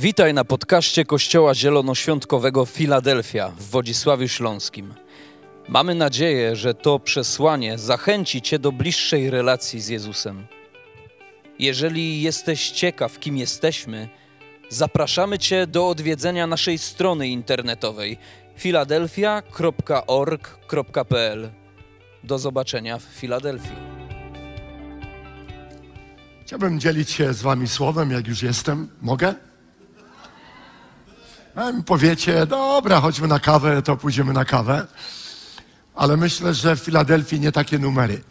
Witaj na podcaście Kościoła Zielonoświątkowego Filadelfia w Wodzisławiu Śląskim. Mamy nadzieję, że to przesłanie zachęci Cię do bliższej relacji z Jezusem. Jeżeli jesteś ciekaw, kim jesteśmy, zapraszamy Cię do odwiedzenia naszej strony internetowej filadelfia.org.pl. Do zobaczenia w Filadelfii. Chciałbym dzielić się z wami słowem, jak już jestem. Mogę? A mi powiecie, dobra, chodźmy na kawę, to pójdziemy na kawę. Ale myślę, że w Filadelfii nie takie numery.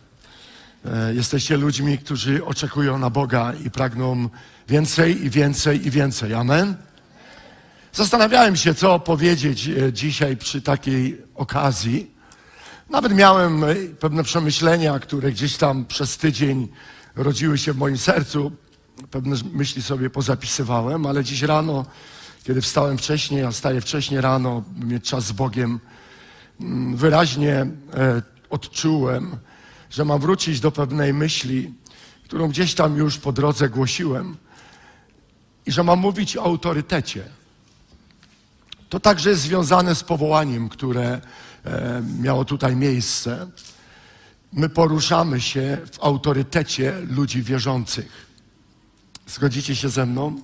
E, Jesteście ludźmi, którzy oczekują na Boga i pragną więcej i więcej i więcej. Amen? Zastanawiałem się, co powiedzieć e, dzisiaj przy takiej okazji. Nawet miałem e, pewne przemyślenia, które gdzieś tam przez tydzień rodziły się w moim sercu. Pewne myśli sobie pozapisywałem, ale dziś rano, kiedy wstałem wcześniej, a wstaję wcześniej rano, by mieć czas z Bogiem, mm, wyraźnie e, odczułem, że mam wrócić do pewnej myśli, którą gdzieś tam już po drodze głosiłem i że mam mówić o autorytecie. To także jest związane z powołaniem, które e, miało tutaj miejsce. My poruszamy się w autorytecie ludzi wierzących. Zgodzicie się ze mną?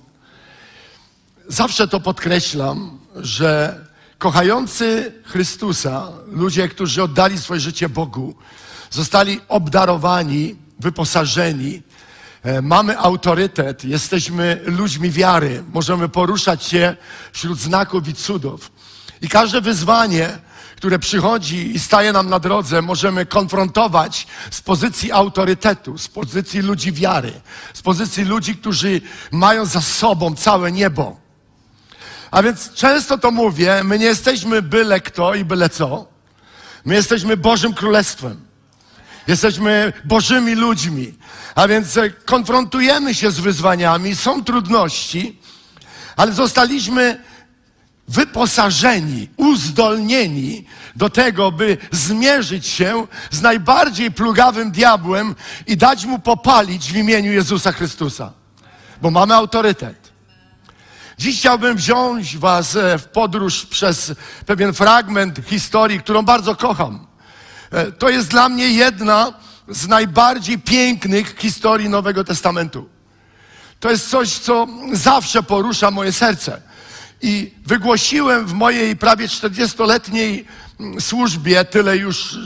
Zawsze to podkreślam, że kochający Chrystusa, ludzie, którzy oddali swoje życie Bogu, zostali obdarowani, wyposażeni. E, Mamy autorytet, jesteśmy ludźmi wiary, możemy poruszać się wśród znaków i cudów. I każde wyzwanie, które przychodzi i staje nam na drodze, możemy konfrontować z pozycji autorytetu, z pozycji ludzi wiary, z pozycji ludzi, którzy mają za sobą całe niebo. A więc często to mówię, my nie jesteśmy byle kto i byle co. My jesteśmy Bożym Królestwem. Jesteśmy Bożymi ludźmi. A więc e, konfrontujemy się z wyzwaniami, są trudności, ale zostaliśmy wyposażeni, uzdolnieni do tego, by zmierzyć się z najbardziej plugawym diabłem i dać mu popalić w imieniu Jezusa Chrystusa. Bo mamy autorytet. Dziś chciałbym wziąć Was e, w podróż przez pewien fragment historii, którą bardzo kocham. E, To jest dla mnie jedna z najbardziej pięknych historii Nowego Testamentu. To jest coś, co zawsze porusza moje serce. I wygłosiłem w mojej prawie 40-letniej mm, służbie, tyle już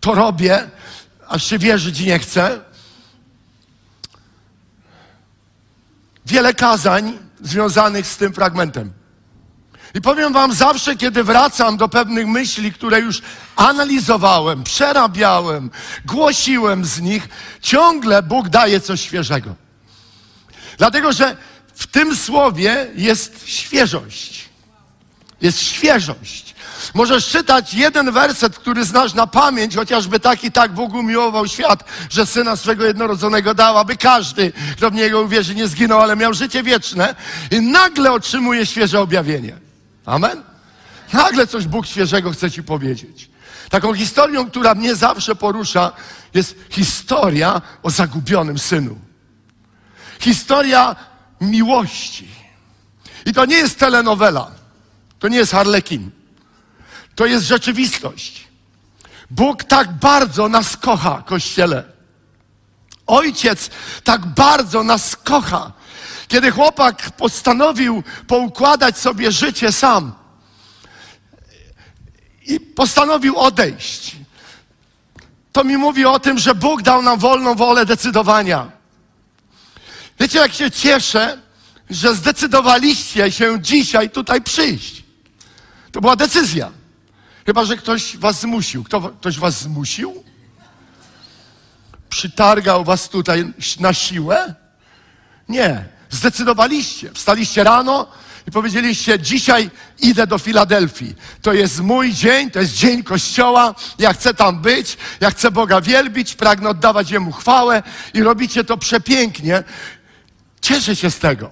to robię, aż się wierzyć nie chcę. Wiele kazań związanych z tym fragmentem. I powiem Wam, zawsze, kiedy wracam do pewnych myśli, które już analizowałem, przerabiałem, głosiłem z nich, ciągle Bóg daje coś świeżego. Dlatego, że w tym słowie jest świeżość. Jest świeżość. Możesz czytać jeden werset, który znasz na pamięć, chociażby tak i tak Bóg umiłował świat, że Syna swego jednorodzonego dał, aby każdy, kto w Niego uwierzy, nie zginął, ale miał życie wieczne i nagle otrzymuje świeże objawienie. Amen? Nagle coś Bóg świeżego chce Ci powiedzieć. Taką historią, która mnie zawsze porusza, jest historia o zagubionym synu. Historia miłości. I to nie jest telenowela. To nie jest harlekin. To jest rzeczywistość. Bóg tak bardzo nas kocha, Kościele. Ojciec tak bardzo nas kocha. Kiedy chłopak postanowił poukładać sobie życie sam i postanowił odejść, to mi mówi o tym, że Bóg dał nam wolną wolę decydowania. Wiecie, jak się cieszę, że zdecydowaliście się dzisiaj tutaj przyjść. To była decyzja. Chyba, że ktoś was zmusił. Kto, ktoś was zmusił? Przytargał was tutaj na siłę? Nie. Zdecydowaliście. Wstaliście rano i powiedzieliście, dzisiaj idę do Filadelfii. To jest mój dzień, to jest dzień Kościoła. Ja chcę tam być, ja chcę Boga wielbić, pragnę oddawać Jemu chwałę i robicie to przepięknie. Cieszę się z tego.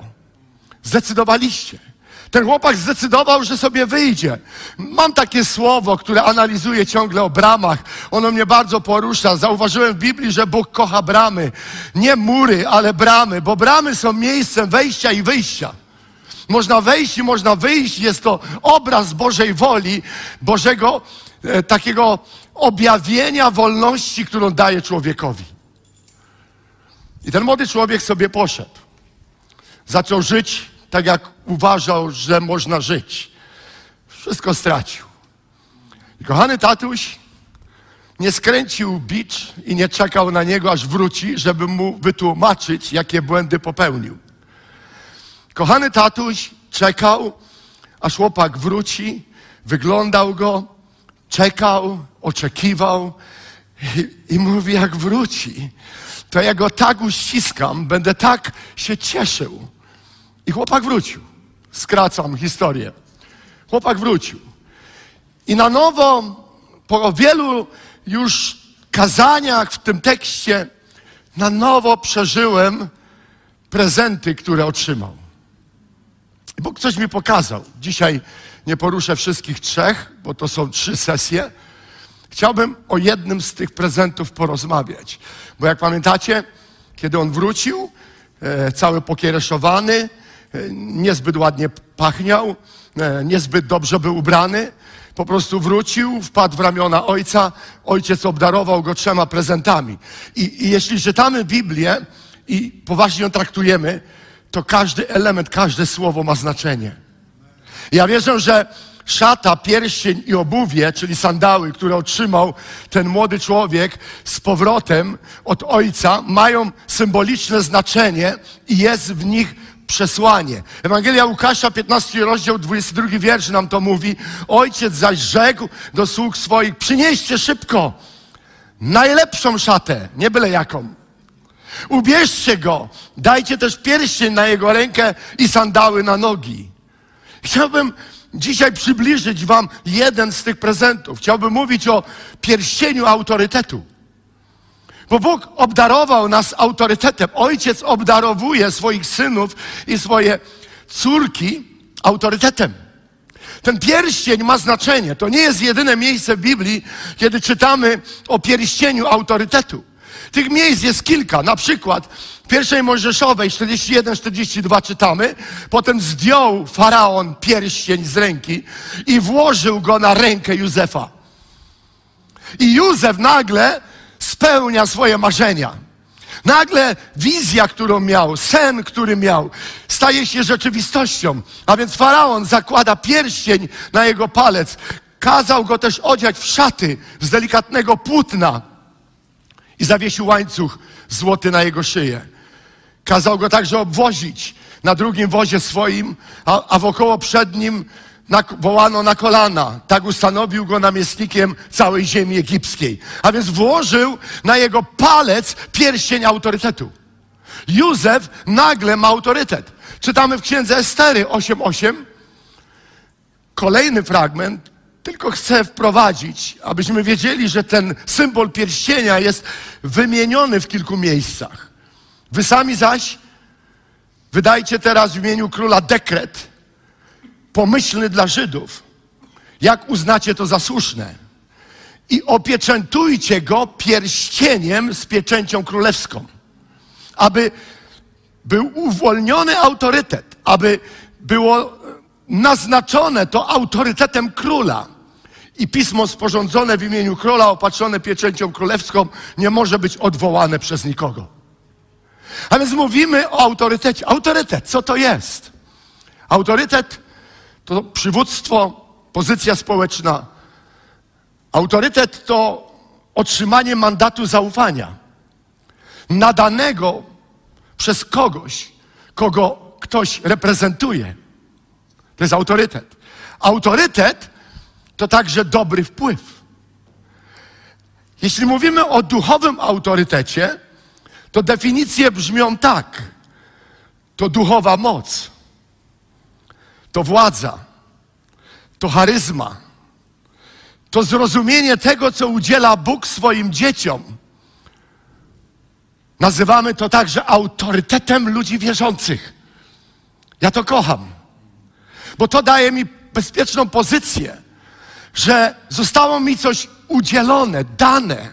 Zdecydowaliście. Ten chłopak zdecydował, że sobie wyjdzie. Mam takie słowo, które analizuję ciągle o bramach. Ono mnie bardzo porusza. Zauważyłem w Biblii, że Bóg kocha bramy. Nie mury, ale bramy, bo bramy są miejscem wejścia i wyjścia. można wejść i można wyjść. Jest to obraz Bożej woli, Bożego e, takiego objawienia wolności, którą daje człowiekowi. I ten młody człowiek sobie poszedł. Zaczął żyć tak, jak uważał, że można żyć. Wszystko stracił. I kochany tatuś nie skręcił bicz i nie czekał na niego, aż wróci, żeby mu wytłumaczyć, jakie błędy popełnił. Kochany tatuś czekał, aż chłopak wróci, wyglądał go, czekał, oczekiwał i, i mówi, jak wróci, to ja go tak uściskam, będę tak się cieszył. I chłopak wrócił. Skracam historię. Chłopak wrócił. I na nowo, po wielu już kazaniach w tym tekście, na nowo przeżyłem prezenty, które otrzymał. Bóg coś mi pokazał. Dzisiaj nie poruszę wszystkich trzech, bo to są trzy sesje. Chciałbym o jednym z tych prezentów porozmawiać. Bo jak pamiętacie, kiedy on wrócił, e, cały pokiereszowany, niezbyt ładnie pachniał, e, niezbyt dobrze był ubrany, po prostu wrócił, wpadł w ramiona ojca, ojciec obdarował go trzema prezentami. I, i jeśli czytamy Biblię i poważnie ją traktujemy, to każdy element, każde słowo ma znaczenie. Ja wierzę, że szata, pierścień i obuwie, czyli sandały, które otrzymał ten młody człowiek z powrotem od ojca, mają symboliczne znaczenie i jest w nich przesłanie. Ewangelia Łukasza, 15 rozdział, 22 wiersz nam to mówi. Ojciec zaś rzekł do sług swoich, przynieście szybko najlepszą szatę, nie byle jaką. Ubierzcie go, dajcie też pierścień na jego rękę i sandały na nogi. Chciałbym dzisiaj przybliżyć Wam jeden z tych prezentów. Chciałbym mówić o pierścieniu autorytetu. Bo Bóg obdarował nas autorytetem. Ojciec obdarowuje swoich synów i swoje córki autorytetem. Ten pierścień ma znaczenie. To nie jest jedyne miejsce w Biblii, kiedy czytamy o pierścieniu autorytetu. Tych miejsc jest kilka. Na przykład w pierwszej Mojżeszowej 41-42 czytamy. Potem zdjął faraon pierścień z ręki i włożył go na rękę Józefa. I Józef nagle spełnia swoje marzenia. Nagle wizja, którą miał, sen, który miał, staje się rzeczywistością. A więc faraon zakłada pierścień na jego palec. Kazał go też odziać w szaty z delikatnego płótna i zawiesił łańcuch złoty na jego szyję. Kazał go także obwozić na drugim wozie swoim, a, a wokoło przed nim wołano na kolana. Tak ustanowił go namiestnikiem całej ziemi egipskiej. A więc włożył na jego palec pierścień autorytetu. Józef nagle ma autorytet. Czytamy w księdze Estery 8:8. Kolejny fragment, tylko chcę wprowadzić, abyśmy wiedzieli, że ten symbol pierścienia jest wymieniony w kilku miejscach. Wy sami zaś wydajcie teraz w imieniu króla dekret pomyślny dla Żydów, jak uznacie to za słuszne. I opieczętujcie go pierścieniem z pieczęcią królewską, aby był uwolniony autorytet, aby było naznaczone to autorytetem króla. I pismo sporządzone w imieniu króla, opatrzone pieczęcią królewską, nie może być odwołane przez nikogo. A więc mówimy o autorytecie. Autorytet, co to jest? Autorytet to przywództwo, pozycja społeczna. Autorytet to otrzymanie mandatu zaufania, nadanego przez kogoś, kogo ktoś reprezentuje. To jest autorytet. Autorytet to także dobry wpływ. Jeśli mówimy o duchowym autorytecie, to definicje brzmią tak. To duchowa moc, to władza, to charyzma, to zrozumienie tego, co udziela Bóg swoim dzieciom. Nazywamy to także autorytetem ludzi wierzących. Ja to kocham, bo to daje mi bezpieczną pozycję, że zostało mi coś udzielone, dane.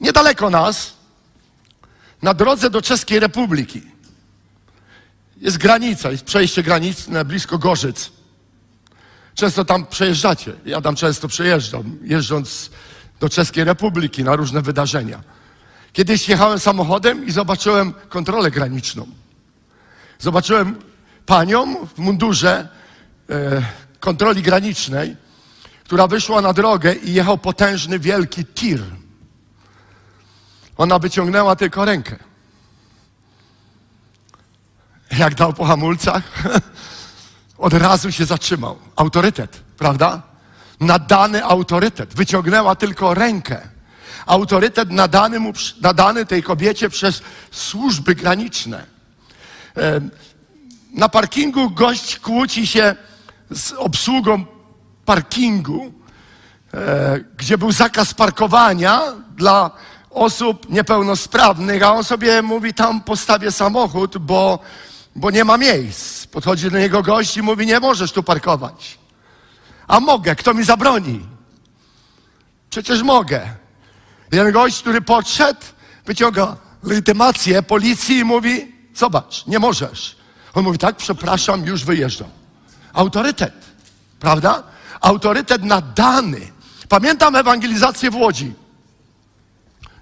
Niedaleko nas, na drodze do Czeskiej Republiki, jest granica, jest przejście graniczne blisko Gorzyc. Często tam przejeżdżacie. Ja tam często przejeżdżam, jeżdżąc do Czeskiej Republiki na różne wydarzenia. Kiedyś jechałem samochodem i zobaczyłem kontrolę graniczną. Zobaczyłem panią w mundurze e, kontroli granicznej, która wyszła na drogę i jechał potężny, wielki tir. Ona wyciągnęła tylko rękę. Jak dał po hamulcach, od razu się zatrzymał. Autorytet, prawda? Nadany autorytet. Wyciągnęła tylko rękę. Autorytet nadany, mu, nadany tej kobiecie przez służby graniczne. Na parkingu gość kłóci się z obsługą parkingu, e, gdzie był zakaz parkowania dla osób niepełnosprawnych, a on sobie mówi, tam postawię samochód, bo, bo nie ma miejsc. Podchodzi do niego gość i mówi, nie możesz tu parkować. A mogę, kto mi zabroni? Przecież mogę. Jeden gość, który podszedł, wyciąga legitymację policji i mówi, zobacz, nie możesz. On mówi, tak, przepraszam, już wyjeżdżam. Autorytet, prawda? Autorytet nadany. Pamiętam ewangelizację w Łodzi.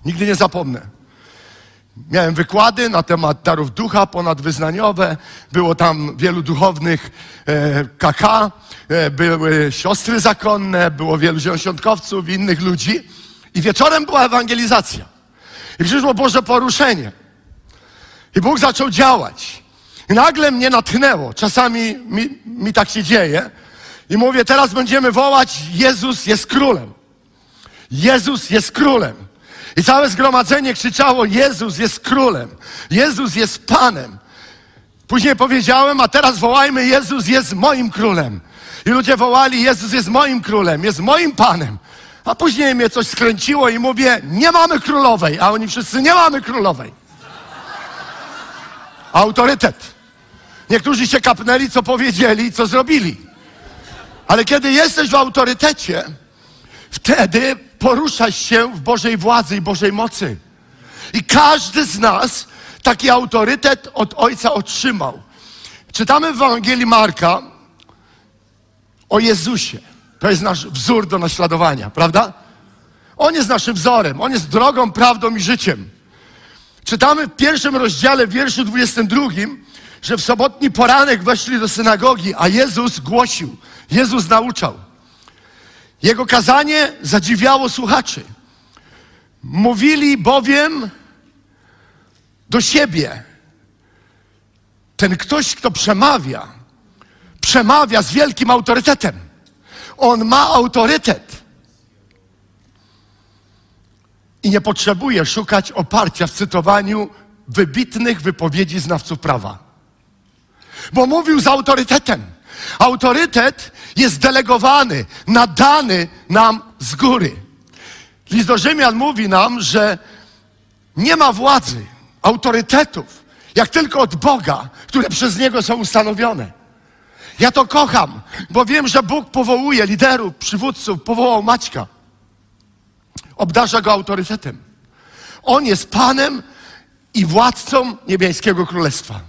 Nigdy nie zapomnę. Miałem wykłady na temat darów ducha ponadwyznaniowe. Było tam wielu duchownych e, KK, e, były siostry zakonne, było wielu zieloświątkowców, innych ludzi. I wieczorem była ewangelizacja. I przyszło Boże poruszenie. I Bóg zaczął działać. I nagle mnie natchnęło. Czasami mi, mi tak się dzieje. I mówię, teraz będziemy wołać, Jezus jest królem. Jezus jest królem. I całe zgromadzenie krzyczało: Jezus jest królem, Jezus jest Panem. Później powiedziałem, a teraz wołajmy: Jezus jest moim królem. I ludzie wołali: Jezus jest moim królem, jest moim Panem. A później mnie coś skręciło i mówię: Nie mamy królowej, a oni wszyscy: Nie mamy królowej. Autorytet. Niektórzy się kapnęli, co powiedzieli, co zrobili. Ale kiedy jesteś w autorytecie, wtedy poruszasz się w Bożej władzy i Bożej mocy. I każdy z nas taki autorytet od Ojca otrzymał. Czytamy w Ewangelii Marka o Jezusie. To jest nasz wzór do naśladowania, prawda? On jest naszym wzorem, on jest drogą, prawdą i życiem. Czytamy w pierwszym rozdziale, w wierszu 22, że w sobotni poranek weszli do synagogi, a Jezus głosił, Jezus nauczał. Jego kazanie zadziwiało słuchaczy. Mówili bowiem do siebie. Ten ktoś, kto przemawia, przemawia z wielkim autorytetem. On ma autorytet. I nie potrzebuje szukać oparcia w cytowaniu wybitnych wypowiedzi znawców prawa. Bo mówił z autorytetem. Autorytet jest delegowany, nadany nam z góry. List do Rzymian mówi nam, że nie ma władzy, autorytetów, jak tylko od Boga, które przez Niego są ustanowione. Ja to kocham, bo wiem, że Bóg powołuje liderów, przywódców, powołał Maćka. Obdarza go autorytetem. On jest Panem i władcą niebiańskiego królestwa.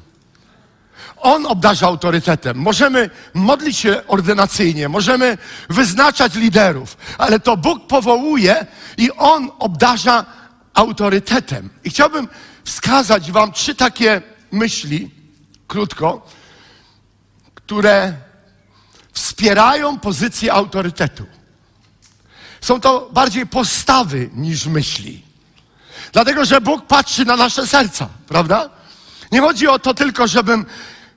On obdarza autorytetem. Możemy modlić się ordynacyjnie, możemy wyznaczać liderów, ale to Bóg powołuje i On obdarza autorytetem. I chciałbym wskazać Wam trzy takie myśli, krótko, które wspierają pozycję autorytetu. Są to bardziej postawy niż myśli. Dlatego, że Bóg patrzy na nasze serca, prawda? Nie chodzi o to tylko, żebym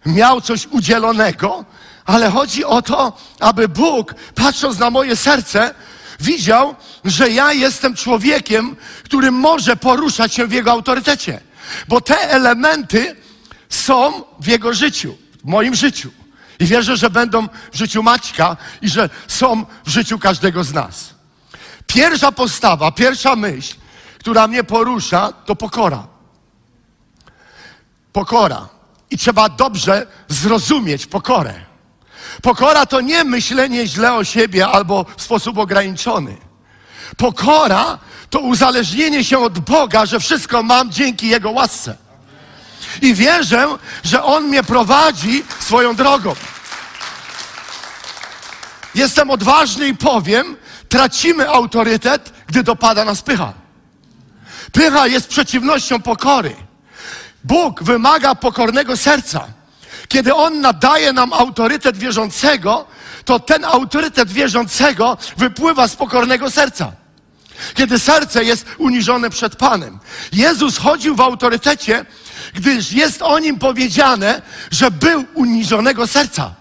miał coś udzielonego, ale chodzi o to, aby Bóg, patrząc na moje serce, widział, że ja jestem człowiekiem, który może poruszać się w Jego autorytecie. Bo te elementy są w Jego życiu, w moim życiu. I wierzę, że będą w życiu Maćka i że są w życiu każdego z nas. Pierwsza postawa, pierwsza myśl, która mnie porusza, to pokora. Pokora. I trzeba dobrze zrozumieć pokorę. Pokora to nie myślenie źle o siebie albo w sposób ograniczony. Pokora to uzależnienie się od Boga, że wszystko mam dzięki Jego łasce. I wierzę, że On mnie prowadzi swoją drogą. Jestem odważny i powiem, tracimy autorytet, gdy dopada nas pycha. Pycha jest przeciwnością pokory. Bóg wymaga pokornego serca. Kiedy On nadaje nam autorytet wierzącego, to ten autorytet wierzącego wypływa z pokornego serca. Kiedy serce jest uniżone przed Panem. Jezus chodził w autorytecie, gdyż jest o nim powiedziane, że był uniżonego serca.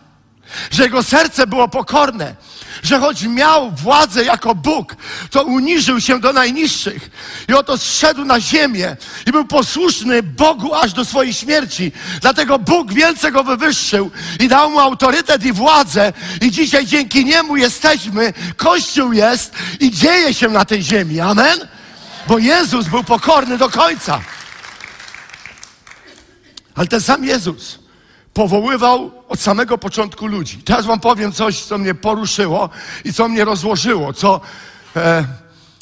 Że jego serce było pokorne że choć miał władzę jako Bóg, to uniżył się do najniższych. I oto zszedł na ziemię i był posłuszny Bogu aż do swojej śmierci. Dlatego Bóg wielce go wywyższył i dał mu autorytet i władzę. I dzisiaj dzięki niemu jesteśmy, Kościół jest i dzieje się na tej ziemi. Amen? Bo Jezus był pokorny do końca. Ale ten sam Jezus powoływał od samego początku ludzi. Teraz wam powiem coś, co mnie poruszyło i co mnie rozłożyło, co e,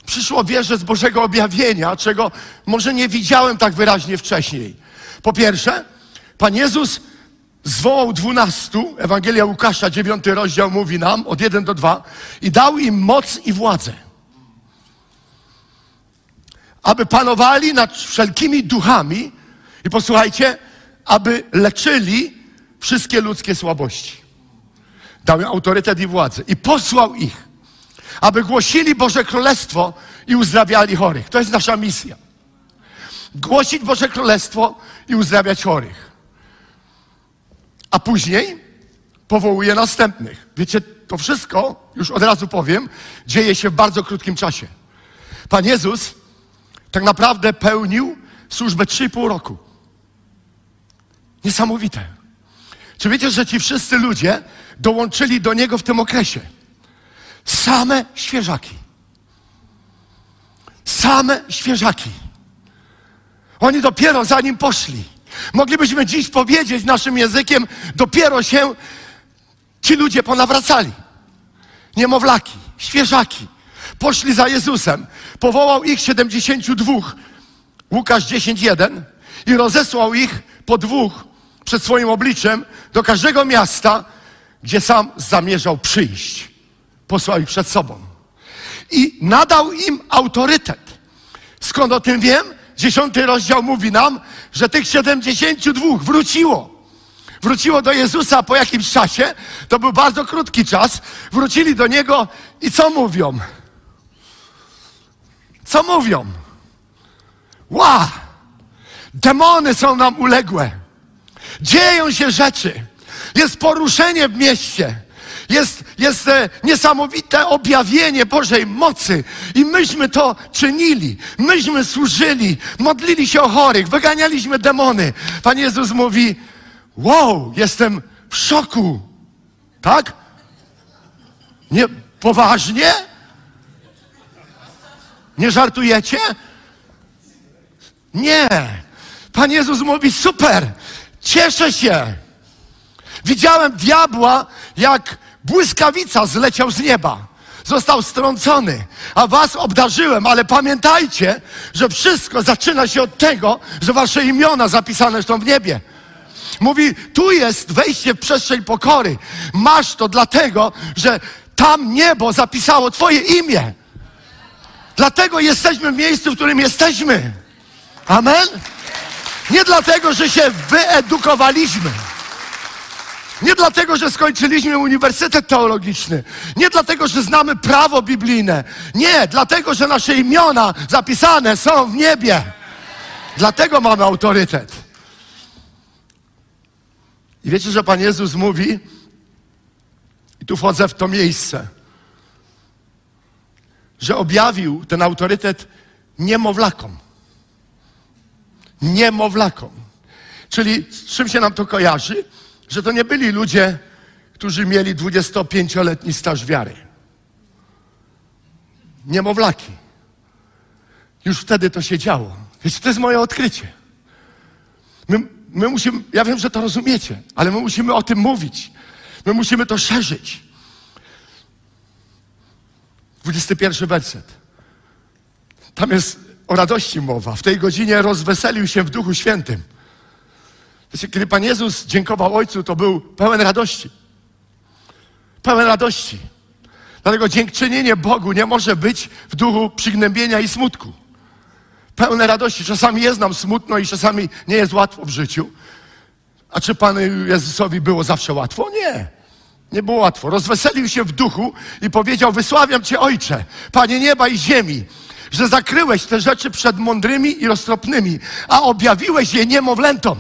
przyszło wierze z Bożego objawienia, czego może nie widziałem tak wyraźnie wcześniej. Po pierwsze, Pan Jezus zwołał dwunastu, Ewangelia Łukasza, dziewiąty rozdział mówi nam, od jeden do dwa, i dał im moc i władzę, aby panowali nad wszelkimi duchami i posłuchajcie, aby leczyli wszystkie ludzkie słabości. Dał im autorytet i władzę i posłał ich, aby głosili Boże Królestwo i uzdrawiali chorych. To jest nasza misja. Głosić Boże Królestwo i uzdrawiać chorych. A później powołuje następnych. Wiecie, to wszystko, już od razu powiem, dzieje się w bardzo krótkim czasie. Pan Jezus tak naprawdę pełnił służbę 3,5 roku. Niesamowite. Czy wiecie, że ci wszyscy ludzie dołączyli do niego w tym okresie? Same świeżaki. Same świeżaki. Oni dopiero za nim poszli. Moglibyśmy dziś powiedzieć naszym językiem, dopiero się ci ludzie ponawracali. Niemowlaki, świeżaki. Poszli za Jezusem. Powołał ich 72. Łukasz 10.1 i rozesłał ich po dwóch przed swoim obliczem do każdego miasta, gdzie sam zamierzał przyjść. Posłał ich przed sobą. I nadał im autorytet. Skąd o tym wiem? Dziesiąty rozdział mówi nam, że tych 72 wróciło. Wróciło do Jezusa po jakimś czasie. To był bardzo krótki czas. Wrócili do Niego i co mówią? Co mówią? Ła! Demony są nam uległe. Dzieją się rzeczy. Jest poruszenie w mieście. Jest, jest e, niesamowite objawienie Bożej mocy. I myśmy to czynili. Myśmy służyli, modlili się o chorych, wyganialiśmy demony. Pan Jezus mówi, wow, jestem w szoku. Tak? Nie, poważnie? Nie żartujecie? Nie. Pan Jezus mówi, super, Cieszę się. Widziałem diabła, jak błyskawica zleciał z nieba. Został strącony, a was obdarzyłem, ale pamiętajcie, że wszystko zaczyna się od tego, że wasze imiona zapisane są w niebie. Mówi, tu jest wejście w przestrzeń pokory. Masz to dlatego, że tam niebo zapisało Twoje imię. Dlatego jesteśmy w miejscu, w którym jesteśmy. Amen. Nie dlatego, że się wyedukowaliśmy. Nie dlatego, że skończyliśmy uniwersytet teologiczny. Nie dlatego, że znamy prawo biblijne. Nie, dlatego, że nasze imiona zapisane są w niebie. Dlatego mamy autorytet. I wiecie, że Pan Jezus mówi, i tu wchodzę w to miejsce, że objawił ten autorytet niemowlakom niemowlakom. Czyli z czym się nam to kojarzy? Że to nie byli ludzie, którzy mieli 25-letni staż wiary. Niemowlaki. Już wtedy to się działo. Wiecie, to jest moje odkrycie. My, my musimy, ja wiem, że to rozumiecie, ale my musimy o tym mówić. My musimy to szerzyć. 21 werset. Tam jest o radości mowa. W tej godzinie rozweselił się w Duchu Świętym. Kiedy Pan Jezus dziękował Ojcu, to był pełen radości. Pełen radości. Dlatego dziękczynienie Bogu nie może być w duchu przygnębienia i smutku. Pełne radości. Czasami jest nam smutno i czasami nie jest łatwo w życiu. A czy Panu Jezusowi było zawsze łatwo? Nie. Nie było łatwo. Rozweselił się w duchu i powiedział: Wysławiam Cię, Ojcze, Panie nieba i ziemi, że zakryłeś te rzeczy przed mądrymi i roztropnymi, a objawiłeś je niemowlętom.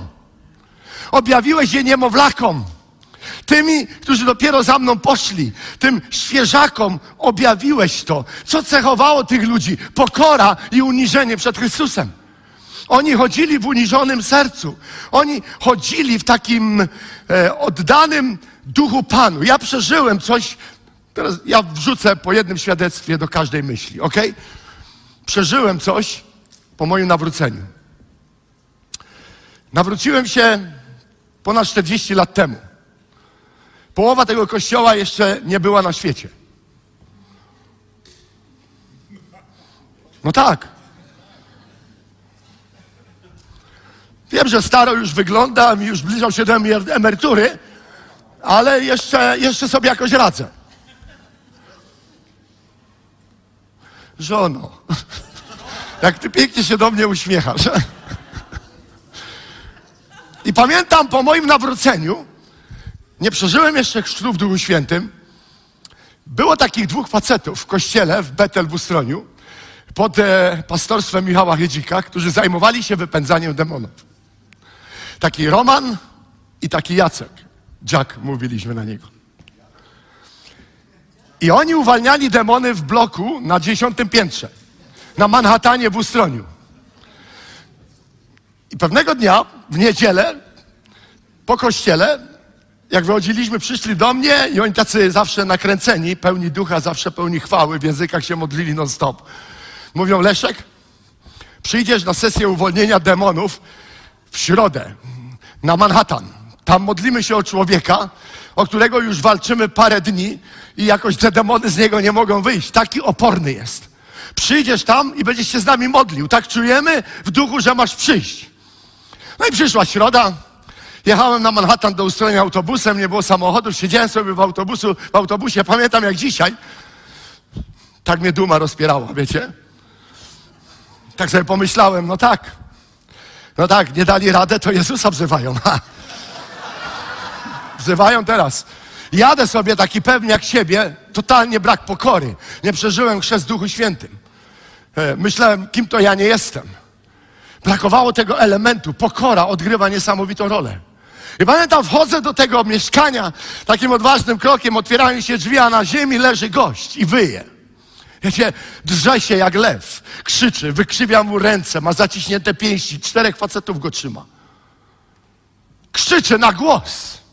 Objawiłeś je niemowlakom. Tymi, którzy dopiero za mną poszli, tym świeżakom objawiłeś to. Co cechowało tych ludzi? Pokora i uniżenie przed Chrystusem. Oni chodzili w uniżonym sercu. Oni chodzili w takim e, oddanym duchu Panu. Ja przeżyłem coś, teraz ja wrzucę po jednym świadectwie do każdej myśli, ok? Przeżyłem coś po moim nawróceniu. Nawróciłem się ponad 40 lat temu. Połowa tego kościoła jeszcze nie była na świecie. No tak. Wiem, że staro już wyglądam i już zbliżam się do emerytury, ale jeszcze, jeszcze sobie jakoś radzę. Żono, jak ty pięknie się do mnie uśmiechasz. I pamiętam po moim nawróceniu, nie przeżyłem jeszcze chrztu w Duchu Świętym, było takich dwóch facetów w kościele w Betel w Ustroniu pod e, pastorstwem Michała Hydzika, którzy zajmowali się wypędzaniem demonów. Taki Roman i taki Jacek. Jack mówiliśmy na niego. I oni uwalniali demony w bloku na dziesiątym piętrze, na Manhattanie w Ustroniu. I pewnego dnia, w niedzielę, po kościele, jak wychodziliśmy, przyszli do mnie i oni tacy zawsze nakręceni, pełni ducha, zawsze pełni chwały, w językach się modlili non-stop. Mówią, Leszek, przyjdziesz na sesję uwolnienia demonów w środę na Manhattan. Tam modlimy się o człowieka, o którego już walczymy parę dni i jakoś te demony z niego nie mogą wyjść. Taki oporny jest. Przyjdziesz tam i będziesz się z nami modlił. Tak czujemy w duchu, że masz przyjść. No i przyszła środa. Jechałem na Manhattan do ustrojenia autobusem, nie było samochodu, siedziałem sobie w, autobusu, w autobusie, pamiętam jak dzisiaj. Tak mnie duma rozpierała, wiecie? Tak sobie pomyślałem, no tak. No tak, nie dali radę, to Jezusa wzywają. Ha. Wzywają teraz. Jadę sobie taki pewny jak siebie, totalnie brak pokory. Nie przeżyłem chrzest Duchu Świętym. E, myślałem, kim to ja nie jestem. Brakowało tego elementu. Pokora odgrywa niesamowitą rolę. I pamiętam, wchodzę do tego mieszkania, takim odważnym krokiem otwierają się drzwi, a na ziemi leży gość i wyje. Wiecie, drze się jak lew, krzyczy, wykrzywia mu ręce, ma zaciśnięte pięści, czterech facetów go trzyma. Krzyczy na głos.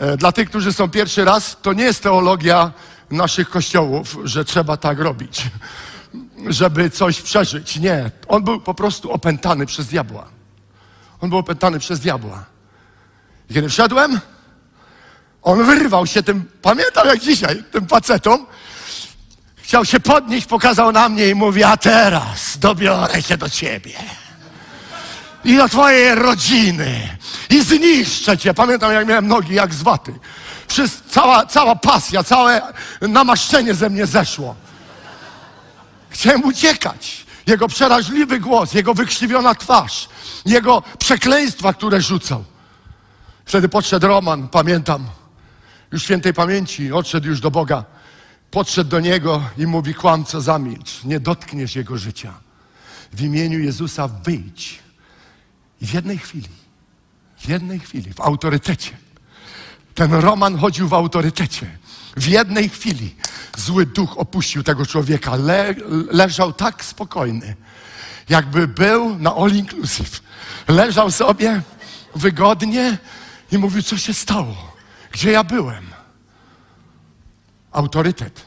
E, dla tych, którzy są pierwszy raz, to nie jest teologia naszych kościołów, że trzeba tak robić, żeby coś przeżyć. Nie. On był po prostu opętany przez diabła. On był opętany przez diabła. I kiedy wszedłem, on wyrwał się tym, pamiętam jak dzisiaj, tym facetom. Chciał się podnieść, pokazał na mnie i mówi, a teraz dobiorę się do ciebie. I do twojej rodziny. I zniszczę cię. Pamiętam jak miałem nogi jak z waty. Wszyscy, cała, cała pasja, całe namaszczenie ze mnie zeszło. Chciałem uciekać. Jego przeraźliwy głos, jego wykrzywiona twarz, jego przekleństwa, które rzucał. Wtedy podszedł Roman, pamiętam, już świętej pamięci, odszedł już do Boga. Podszedł do niego i mówi: Kłamco, zamilcz, nie dotkniesz jego życia. W imieniu Jezusa wyjdź. I w jednej chwili, w jednej chwili, w autorytecie, ten Roman chodził w autorytecie. W jednej chwili zły duch opuścił tego człowieka. Le, leżał tak spokojny, jakby był na all inclusive. Leżał sobie wygodnie, i mówił, co się stało? Gdzie ja byłem? Autorytet,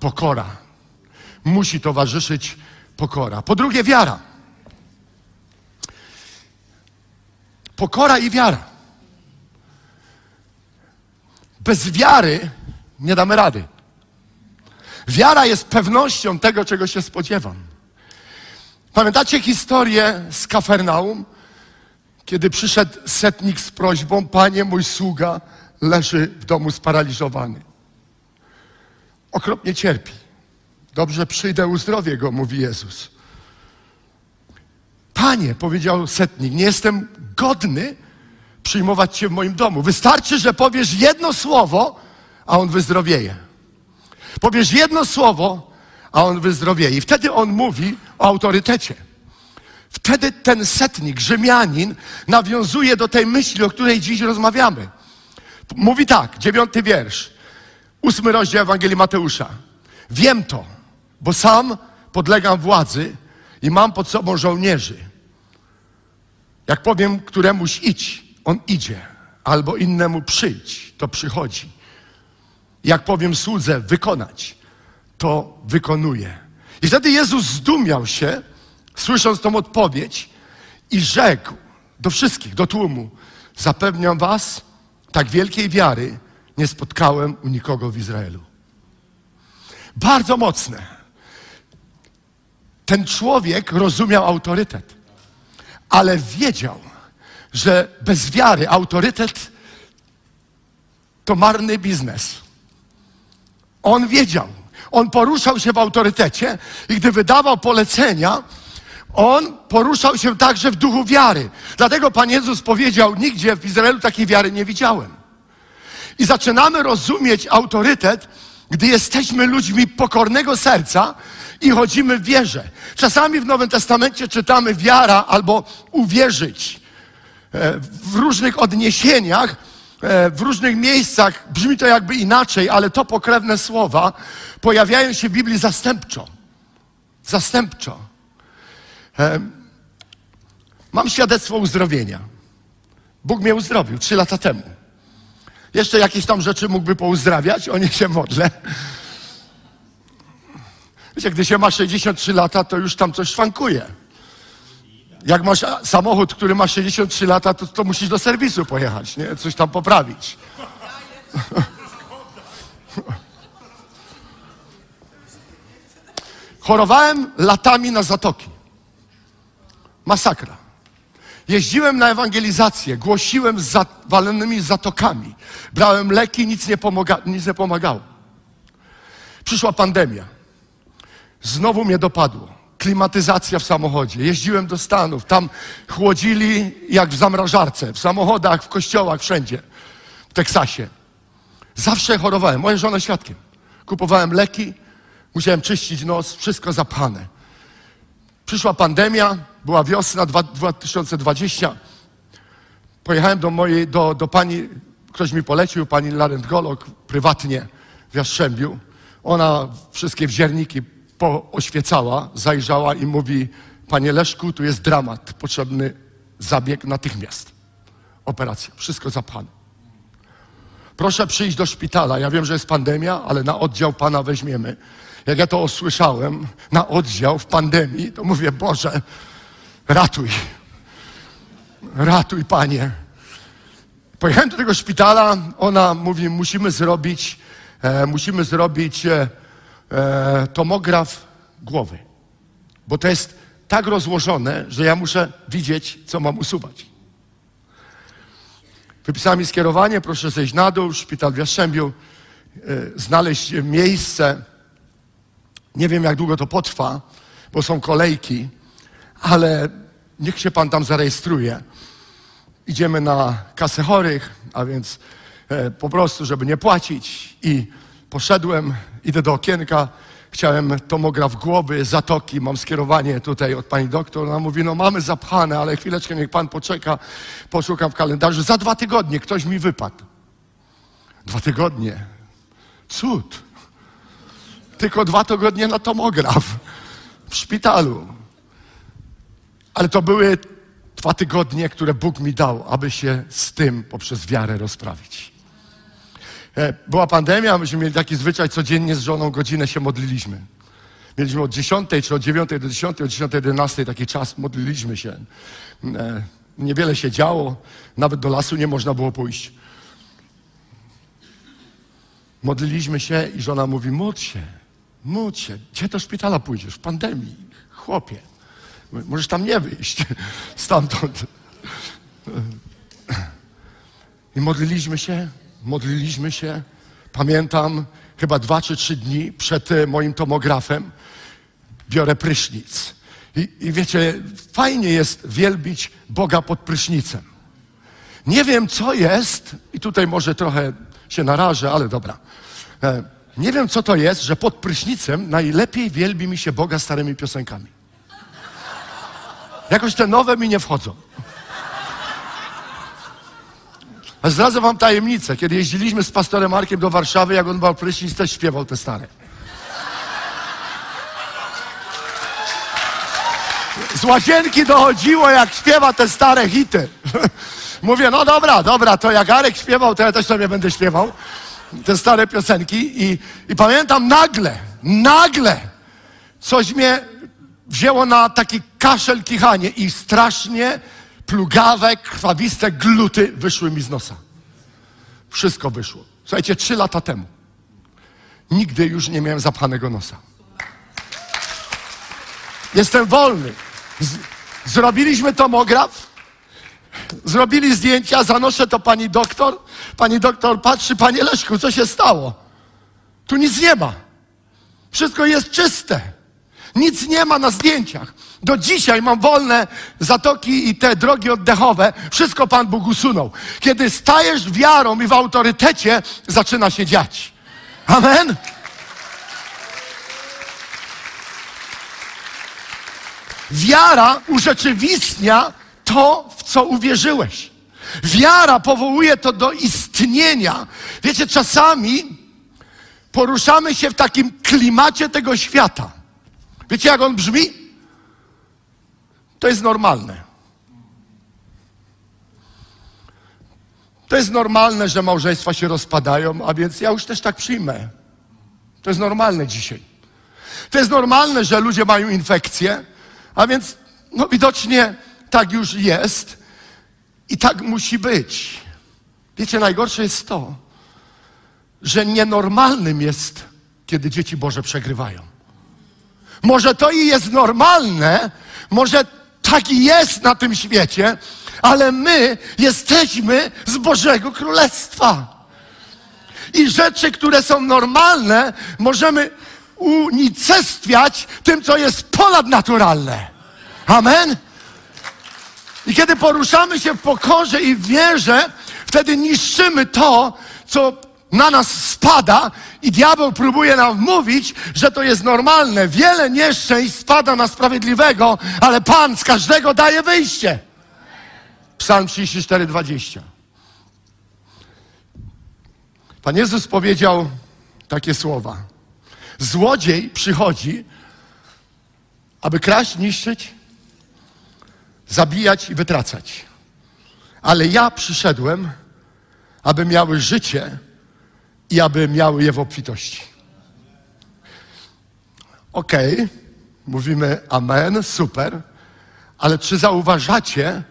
pokora. Musi towarzyszyć pokora. Po drugie, wiara. Pokora i wiara. Bez wiary nie damy rady. Wiara jest pewnością tego, czego się spodziewam. Pamiętacie historię z Kafernaum? kiedy przyszedł setnik z prośbą, panie, mój sługa leży w domu sparaliżowany. Okropnie cierpi. Dobrze, przyjdę, uzdrowię go, mówi Jezus. Panie, powiedział setnik, nie jestem godny przyjmować cię w moim domu. Wystarczy, że powiesz jedno słowo, a on wyzdrowieje. Powiesz jedno słowo, a on wyzdrowieje. I wtedy on mówi o autorytecie. Wtedy ten setnik, Rzymianin, nawiązuje do tej myśli, o której dziś rozmawiamy. Mówi tak, dziewiąty wiersz, ósmy rozdział Ewangelii Mateusza. Wiem to, bo sam podlegam władzy i mam pod sobą żołnierzy. Jak powiem któremuś idź, on idzie, albo innemu przyjdź, to przychodzi. Jak powiem słudze wykonać, to wykonuje. I wtedy Jezus zdumiał się, słysząc tą odpowiedź i rzekł do wszystkich, do tłumu, zapewniam was, tak wielkiej wiary nie spotkałem u nikogo w Izraelu. Bardzo mocne. Ten człowiek rozumiał autorytet, ale wiedział, że bez wiary autorytet to marny biznes. On wiedział. On poruszał się w autorytecie i gdy wydawał polecenia, on poruszał się także w duchu wiary. Dlatego Pan Jezus powiedział: Nigdzie w Izraelu takiej wiary nie widziałem. I zaczynamy rozumieć autorytet, gdy jesteśmy ludźmi pokornego serca i chodzimy w wierze. Czasami w Nowym Testamencie czytamy wiara albo uwierzyć. E, w różnych odniesieniach, e, w różnych miejscach brzmi to jakby inaczej, ale to pokrewne słowa pojawiają się w Biblii zastępczo. Zastępczo. E, mam świadectwo uzdrowienia. Bóg mnie uzdrowił trzy lata temu. Jeszcze jakieś tam rzeczy mógłby pouzdrawiać, o nie się modlę. Wiecie, gdy się ma 63 lata, to już tam coś szwankuje. Jak masz samochód, który ma 63 lata, to, to musisz do serwisu pojechać, nie? Coś tam poprawić. Chorowałem latami na zatoki. Masakra. Jeździłem na ewangelizację, głosiłem z zawalonymi zatokami. Brałem leki, nic nie, pomaga, nic nie pomagało. Przyszła pandemia. Znowu mnie dopadło. Klimatyzacja w samochodzie. Jeździłem do Stanów. Tam chłodzili jak w zamrażarce. W samochodach, w kościołach, wszędzie. W Teksasie. Zawsze chorowałem. Moja żona świadkiem. Kupowałem leki, musiałem czyścić nos, wszystko zapchane. Przyszła pandemia, była wiosna 2020. Pojechałem do mojej, do, do pani, ktoś mi polecił, pani laryngolog, prywatnie w Jastrzębiu. Ona wszystkie wzierniki pooświecała, zajrzała i mówi, panie Leszku, tu jest dramat, potrzebny zabieg natychmiast. Operacja, wszystko zapchane. Proszę przyjść do szpitala. Ja wiem, że jest pandemia, ale na oddział pana weźmiemy. Jak ja to usłyszałem, na oddział w pandemii, to mówię, Boże, ratuj. Ratuj, panie. Pojechałem do tego szpitala, ona mówi, musimy zrobić, e, musimy zrobić e, e, tomograf głowy. Bo to jest tak rozłożone, że ja muszę widzieć, co mam usuwać. Wypisała mi skierowanie, proszę zejść na dół, szpital w Jastrzębiu, e, znaleźć miejsce. Nie wiem, jak długo to potrwa, bo są kolejki, ale niech się pan tam zarejestruje. Idziemy na kasę chorych, a więc e, po prostu, żeby nie płacić. I poszedłem, idę do okienka, chciałem tomograf głowy, zatoki, mam skierowanie tutaj od pani doktor. Ona mówi, no mamy zapchane, ale chwileczkę, niech pan poczeka, poszukam w kalendarzu. Za dwa tygodnie ktoś mi wypadł. Dwa tygodnie. Cud. Tylko dwa tygodnie na tomograf w szpitalu. Ale to były dwa tygodnie, które Bóg mi dał, aby się z tym poprzez wiarę rozprawić. E, była pandemia, myśmy mieli taki zwyczaj, codziennie z żoną godzinę się modliliśmy. Mieliśmy od 10 czy od 9 do 10, od 10 do 11 taki czas, modliliśmy się. E, niewiele się działo, nawet do lasu nie można było pójść. Modliliśmy się i żona mówi, módl się, módl się. Gdzie do szpitala pójdziesz? W pandemii. Chłopie, możesz tam nie wyjść stamtąd. I modliliśmy się, modliliśmy się. Pamiętam, chyba dwa czy trzy dni przed e, moim tomografem biorę prysznic. I, I wiecie, fajnie jest wielbić Boga pod prysznicem. Nie wiem, co jest, i tutaj może trochę się narażę, ale dobra. E, nie wiem, co to jest, że pod prysznicem najlepiej wielbi mi się Boga starymi piosenkami. Jakoś te nowe mi nie wchodzą. A zdradzę wam tajemnicę. Kiedy jeździliśmy z pastorem Markiem do Warszawy, jak on bał prysznic, też śpiewał te stare. Z łazienki dochodziło, jak śpiewa te stare hity. Mówię, no dobra, dobra, to jak Arek śpiewał, to ja też sobie będę śpiewał. Te stare piosenki. I, i pamiętam nagle, nagle coś mnie wzięło na taki kaszel, kichanie i strasznie plugawe, krwawiste gluty wyszły mi z nosa. Wszystko wyszło. Słuchajcie, trzy lata temu. Nigdy już nie miałem zapchanego nosa. Jestem wolny. Z, zrobiliśmy tomograf, zrobili zdjęcia, zanoszę to pani doktor. Pani doktor patrzy, panie Leszku, co się stało? Tu nic nie ma. Wszystko jest czyste. Nic nie ma na zdjęciach. Do dzisiaj mam wolne zatoki i te drogi oddechowe. Wszystko Pan Bóg usunął. Kiedy stajesz wiarą i w autorytecie, zaczyna się dziać. Amen. Wiara urzeczywistnia to, w co uwierzyłeś. Wiara powołuje to do istnienia. Wiecie, czasami poruszamy się w takim klimacie tego świata. Wiecie, jak on brzmi? To jest normalne. To jest normalne, że małżeństwa się rozpadają, a więc ja już też tak przyjmę. To jest normalne dzisiaj. To jest normalne, że ludzie mają infekcje, a więc no widocznie tak już jest i tak musi być. Wiecie, najgorsze jest to, że nienormalnym jest, kiedy dzieci Boże przegrywają. Może to i jest normalne, może tak i jest na tym świecie, ale my jesteśmy z Bożego Królestwa. I rzeczy, które są normalne, możemy unicestwiać tym, co jest ponadnaturalne. Amen? I kiedy poruszamy się w pokorze i wierze, wtedy niszczymy to, co na nas spada i diabeł próbuje nam mówić, że to jest normalne. Wiele nieszczęść spada na sprawiedliwego, ale Pan z każdego daje wyjście. Psalm 34, 20. Pan Jezus powiedział takie słowa. Złodziej przychodzi, aby kraść, niszczyć, zabijać i wytracać. Ale ja przyszedłem, aby miały życie i aby miały je w obfitości. Okej, okay, mówimy amen, super, ale czy zauważacie,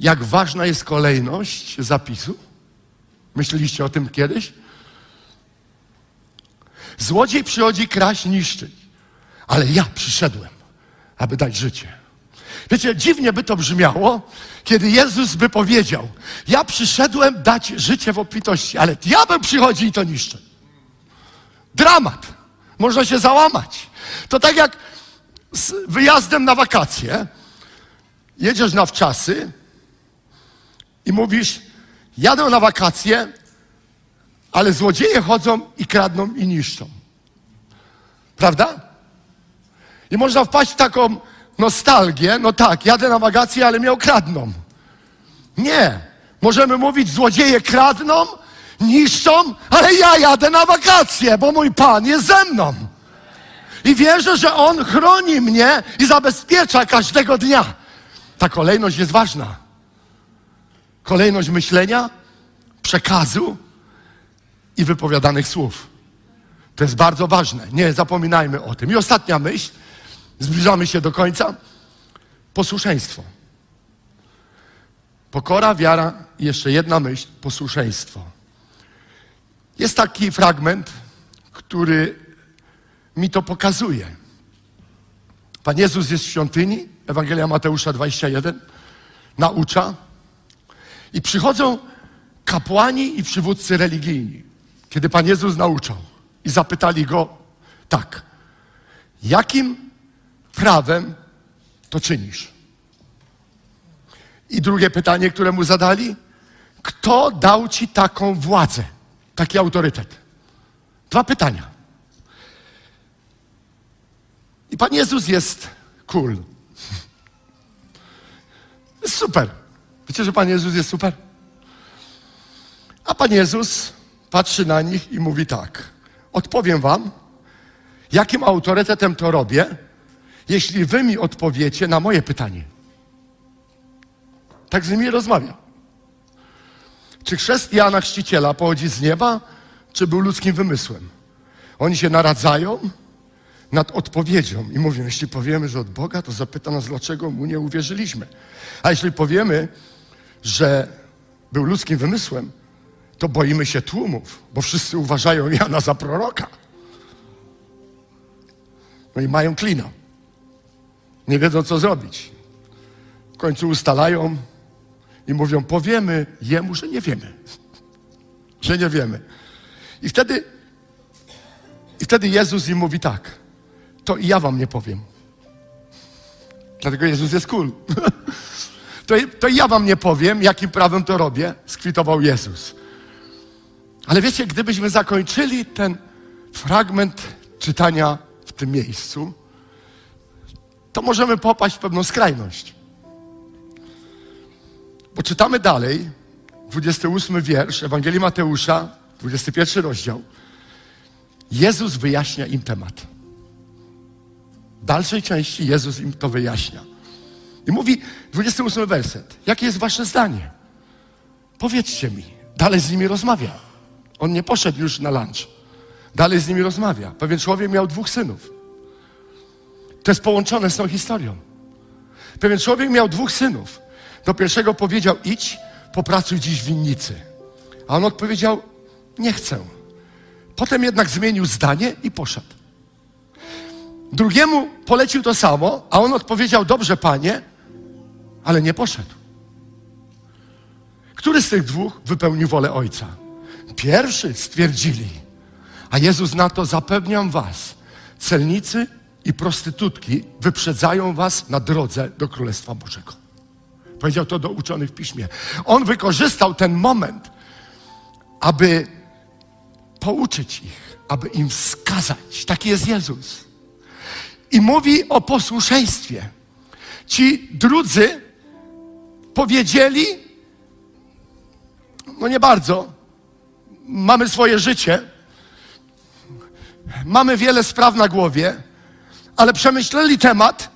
jak ważna jest kolejność zapisu? Myśleliście o tym kiedyś? Złodziej przychodzi kraść, niszczyć, ale ja przyszedłem, aby dać życie. Wiecie, dziwnie by to brzmiało, kiedy Jezus by powiedział: Ja przyszedłem dać życie w obfitości, ale diabeł przychodzi i to niszczy. Dramat. Można się załamać. To tak jak z wyjazdem na wakacje. Jedziesz na wczasy i mówisz: Jadę na wakacje, ale złodzieje chodzą i kradną i niszczą. Prawda? I można wpaść w taką nostalgię, no tak, jadę na wakacje, ale mnie okradną. Nie. Możemy mówić, złodzieje kradną, niszczą, ale ja jadę na wakacje, bo mój Pan jest ze mną. I wierzę, że On chroni mnie i zabezpiecza każdego dnia. Ta kolejność jest ważna. Kolejność myślenia, przekazu i wypowiadanych słów. To jest bardzo ważne. Nie zapominajmy o tym. I ostatnia myśl. Zbliżamy się do końca. Posłuszeństwo. Pokora, wiara i jeszcze jedna myśl posłuszeństwo. Jest taki fragment, który mi to pokazuje. Pan Jezus jest w świątyni, Ewangelia Mateusza 21, naucza i przychodzą kapłani i przywódcy religijni, kiedy Pan Jezus nauczał i zapytali go tak, jakim prawem to czynisz? I drugie pytanie, które mu zadali, kto dał ci taką władzę, taki autorytet? Dwa pytania. I Pan Jezus jest cool. Super. Wiecie, że Pan Jezus jest super? A Pan Jezus patrzy na nich i mówi tak. Odpowiem wam, jakim autorytetem to robię, jeśli wy mi odpowiecie na moje pytanie. Tak z nimi rozmawia. Czy chrzest Jana Chrzciciela pochodzi z nieba, czy był ludzkim wymysłem? Oni się naradzają nad odpowiedzią i mówią, jeśli powiemy, że od Boga, to zapyta nas, dlaczego mu nie uwierzyliśmy. A jeśli powiemy, że był ludzkim wymysłem, to boimy się tłumów, bo wszyscy uważają Jana za proroka. No i mają klina. Nie wiedzą, co zrobić. W końcu ustalają i mówią, powiemy jemu, że nie wiemy. Że nie wiemy. I wtedy, i wtedy Jezus im mówi tak, to i ja wam nie powiem. Dlatego Jezus jest cool. To, to ja wam nie powiem, jakim prawem to robię, skwitował Jezus. Ale wiecie, gdybyśmy zakończyli ten fragment czytania w tym miejscu, to możemy popaść w pewną skrajność. Bo czytamy dalej, 28 wiersz Ewangelii Mateusza, 21 rozdział. Jezus wyjaśnia im temat. W dalszej części Jezus im to wyjaśnia. I mówi, 28 werset, jakie jest wasze zdanie? Powiedzcie mi. Dalej z nimi rozmawia. On nie poszedł już na lunch. Dalej z nimi rozmawia. Pewien człowiek miał dwóch synów. To jest połączone z tą historią. Pewien człowiek miał dwóch synów. Do pierwszego powiedział: idź, popracuj dziś w winnicy. A on odpowiedział: nie chcę. Potem jednak zmienił zdanie i poszedł. Drugiemu polecił to samo, a on odpowiedział: dobrze, panie, ale nie poszedł. Który z tych dwóch wypełnił wolę ojca? Pierwszy stwierdzili. A Jezus na to zapewniam was, celnicy i prostytutki wyprzedzają was na drodze do Królestwa Bożego. Powiedział to do uczonych w piśmie. On wykorzystał ten moment, aby pouczyć ich, aby im wskazać. Taki jest Jezus. I mówi o posłuszeństwie. Ci drudzy powiedzieli, no nie bardzo, mamy swoje życie, mamy wiele spraw na głowie, ale przemyśleli temat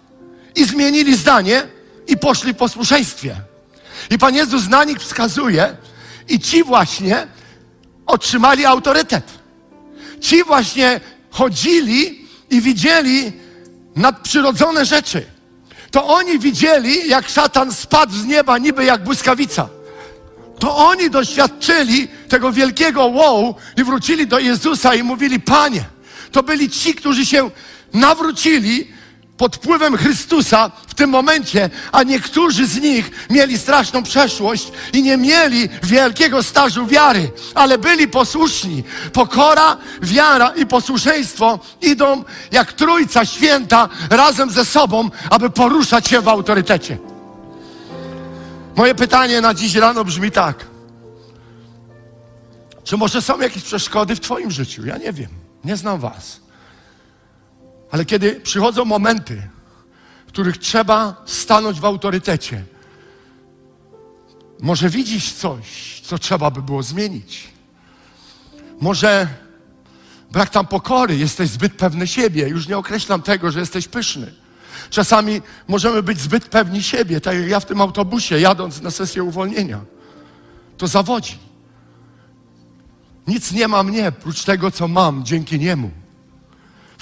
i zmienili zdanie i poszli w posłuszeństwie. I Pan Jezus na nich wskazuje i ci właśnie otrzymali autorytet. Ci właśnie chodzili i widzieli nadprzyrodzone rzeczy. To oni widzieli, jak szatan spadł z nieba niby jak błyskawica. To oni doświadczyli tego wielkiego wow i wrócili do Jezusa i mówili, Panie, to byli ci, którzy się nawrócili pod wpływem Chrystusa w tym momencie, a niektórzy z nich mieli straszną przeszłość i nie mieli wielkiego stażu wiary, ale byli posłuszni. Pokora, wiara i posłuszeństwo idą jak trójca święta razem ze sobą, aby poruszać się w autorytecie. Moje pytanie na dziś rano brzmi tak. Czy może są jakieś przeszkody w Twoim życiu? Ja nie wiem. Nie znam Was. Ale kiedy przychodzą momenty, w których trzeba stanąć w autorytecie, może widzisz coś, co trzeba by było zmienić. Może brak tam pokory, jesteś zbyt pewny siebie. Już nie określam tego, że jesteś pyszny. Czasami możemy być zbyt pewni siebie, tak jak ja w tym autobusie, jadąc na sesję uwolnienia. To zawodzi. Nic nie ma mnie, prócz tego, co mam dzięki niemu.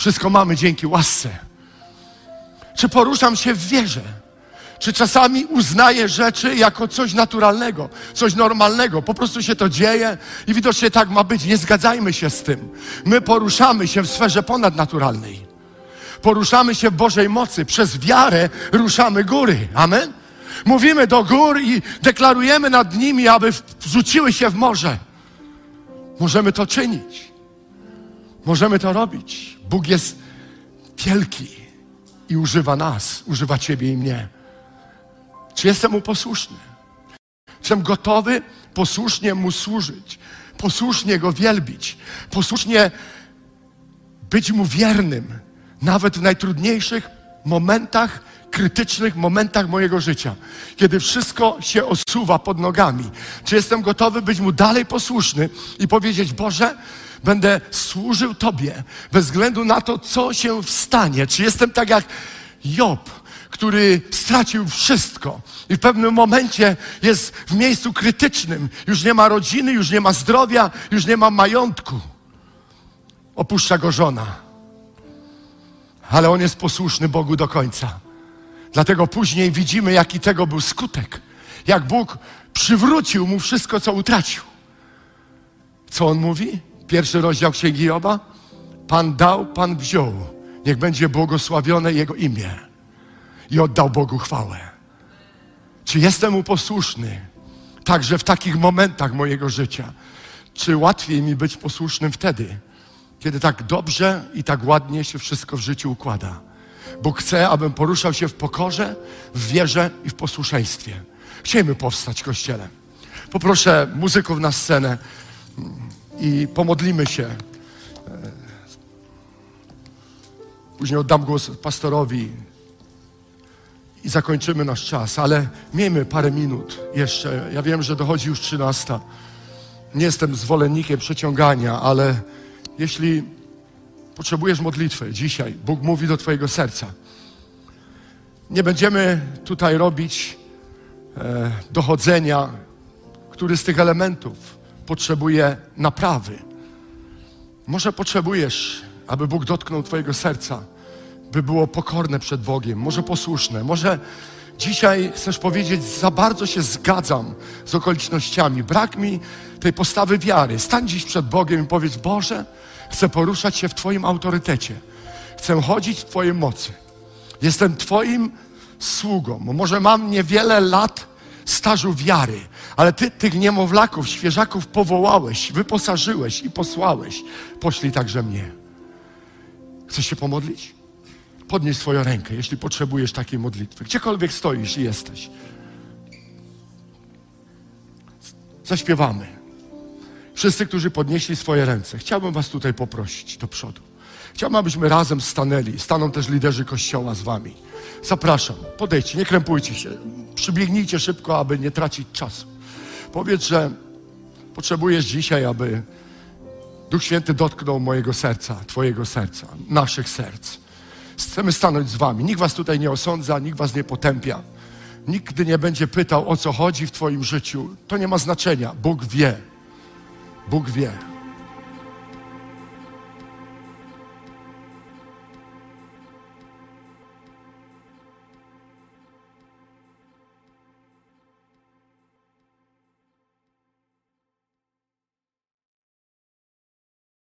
Wszystko mamy dzięki łasce. Czy poruszam się w wierze? Czy czasami uznaję rzeczy jako coś naturalnego, coś normalnego? Po prostu się to dzieje i widocznie tak ma być. Nie zgadzajmy się z tym. My poruszamy się w sferze ponadnaturalnej. Poruszamy się w Bożej mocy. Przez wiarę ruszamy góry. Amen? Mówimy do gór i deklarujemy nad nimi, aby wrzuciły się w morze. Możemy to czynić. Możemy to robić. Bóg jest wielki i używa nas, używa Ciebie i mnie. Czy jestem Mu posłuszny? Czy jestem gotowy posłusznie Mu służyć, posłusznie Go wielbić, posłusznie być Mu wiernym, nawet w najtrudniejszych momentach, krytycznych momentach mojego życia, kiedy wszystko się osuwa pod nogami. Czy jestem gotowy być Mu dalej posłuszny i powiedzieć, Boże, będę służył Tobie, bez względu na to, co się stanie. Czy jestem tak jak Job, który stracił wszystko i w pewnym momencie jest w miejscu krytycznym. Już nie ma rodziny, już nie ma zdrowia, już nie ma majątku. Opuszcza go żona. Ale on jest posłuszny Bogu do końca. Dlatego później widzimy, jaki tego był skutek. Jak Bóg przywrócił mu wszystko, co utracił. Co on mówi? Pierwszy rozdział Księgi Joba. Pan dał, Pan wziął. Niech będzie błogosławione Jego imię. I oddał Bogu chwałę. Czy jestem mu posłuszny? Także w takich momentach mojego życia. Czy łatwiej mi być posłusznym wtedy, kiedy tak dobrze i tak ładnie się wszystko w życiu układa? Bóg chce, abym poruszał się w pokorze, w wierze i w posłuszeństwie. Chcielibyśmy powstać Kościele. Poproszę muzyków na scenę i pomodlimy się. Później oddam głos pastorowi i zakończymy nasz czas, ale miejmy parę minut jeszcze. Ja wiem, że dochodzi już trzynasta. Nie jestem zwolennikiem przeciągania, ale jeśli potrzebujesz modlitwy dzisiaj, Bóg mówi do Twojego serca. Nie będziemy tutaj robić e, dochodzenia, który z tych elementów potrzebuje naprawy. Może potrzebujesz, aby Bóg dotknął Twojego serca, by było pokorne przed Bogiem, może posłuszne, może dzisiaj chcesz powiedzieć, za bardzo się zgadzam z okolicznościami, brak mi tej postawy wiary. Stań dziś przed Bogiem i powiedz, Boże, chcę poruszać się w Twoim autorytecie, chcę chodzić w Twojej mocy. Jestem Twoim sługą. Może mam niewiele lat stażu wiary, ale Ty tych niemowlaków, świeżaków powołałeś, wyposażyłeś i posłałeś. Poślij także mnie. Chcesz się pomodlić? Podnieś swoją rękę, jeśli potrzebujesz takiej modlitwy. Gdziekolwiek stoisz i jesteś. Zaśpiewamy. Wszyscy, którzy podnieśli swoje ręce, chciałbym Was tutaj poprosić do przodu. Chciałbym, abyśmy razem stanęli. Staną też liderzy kościoła z Wami. Zapraszam, podejdźcie, nie krępujcie się. Przybiegnijcie szybko, aby nie tracić czasu. Powiedz, że potrzebujesz dzisiaj, aby Duch Święty dotknął mojego serca, Twojego serca, naszych serc. Chcemy stanąć z Wami. Nikt Was tutaj nie osądza, nikt Was nie potępia. Nigdy nie będzie pytał, o co chodzi w Twoim życiu. To nie ma znaczenia. Bóg wie. Bóg wie.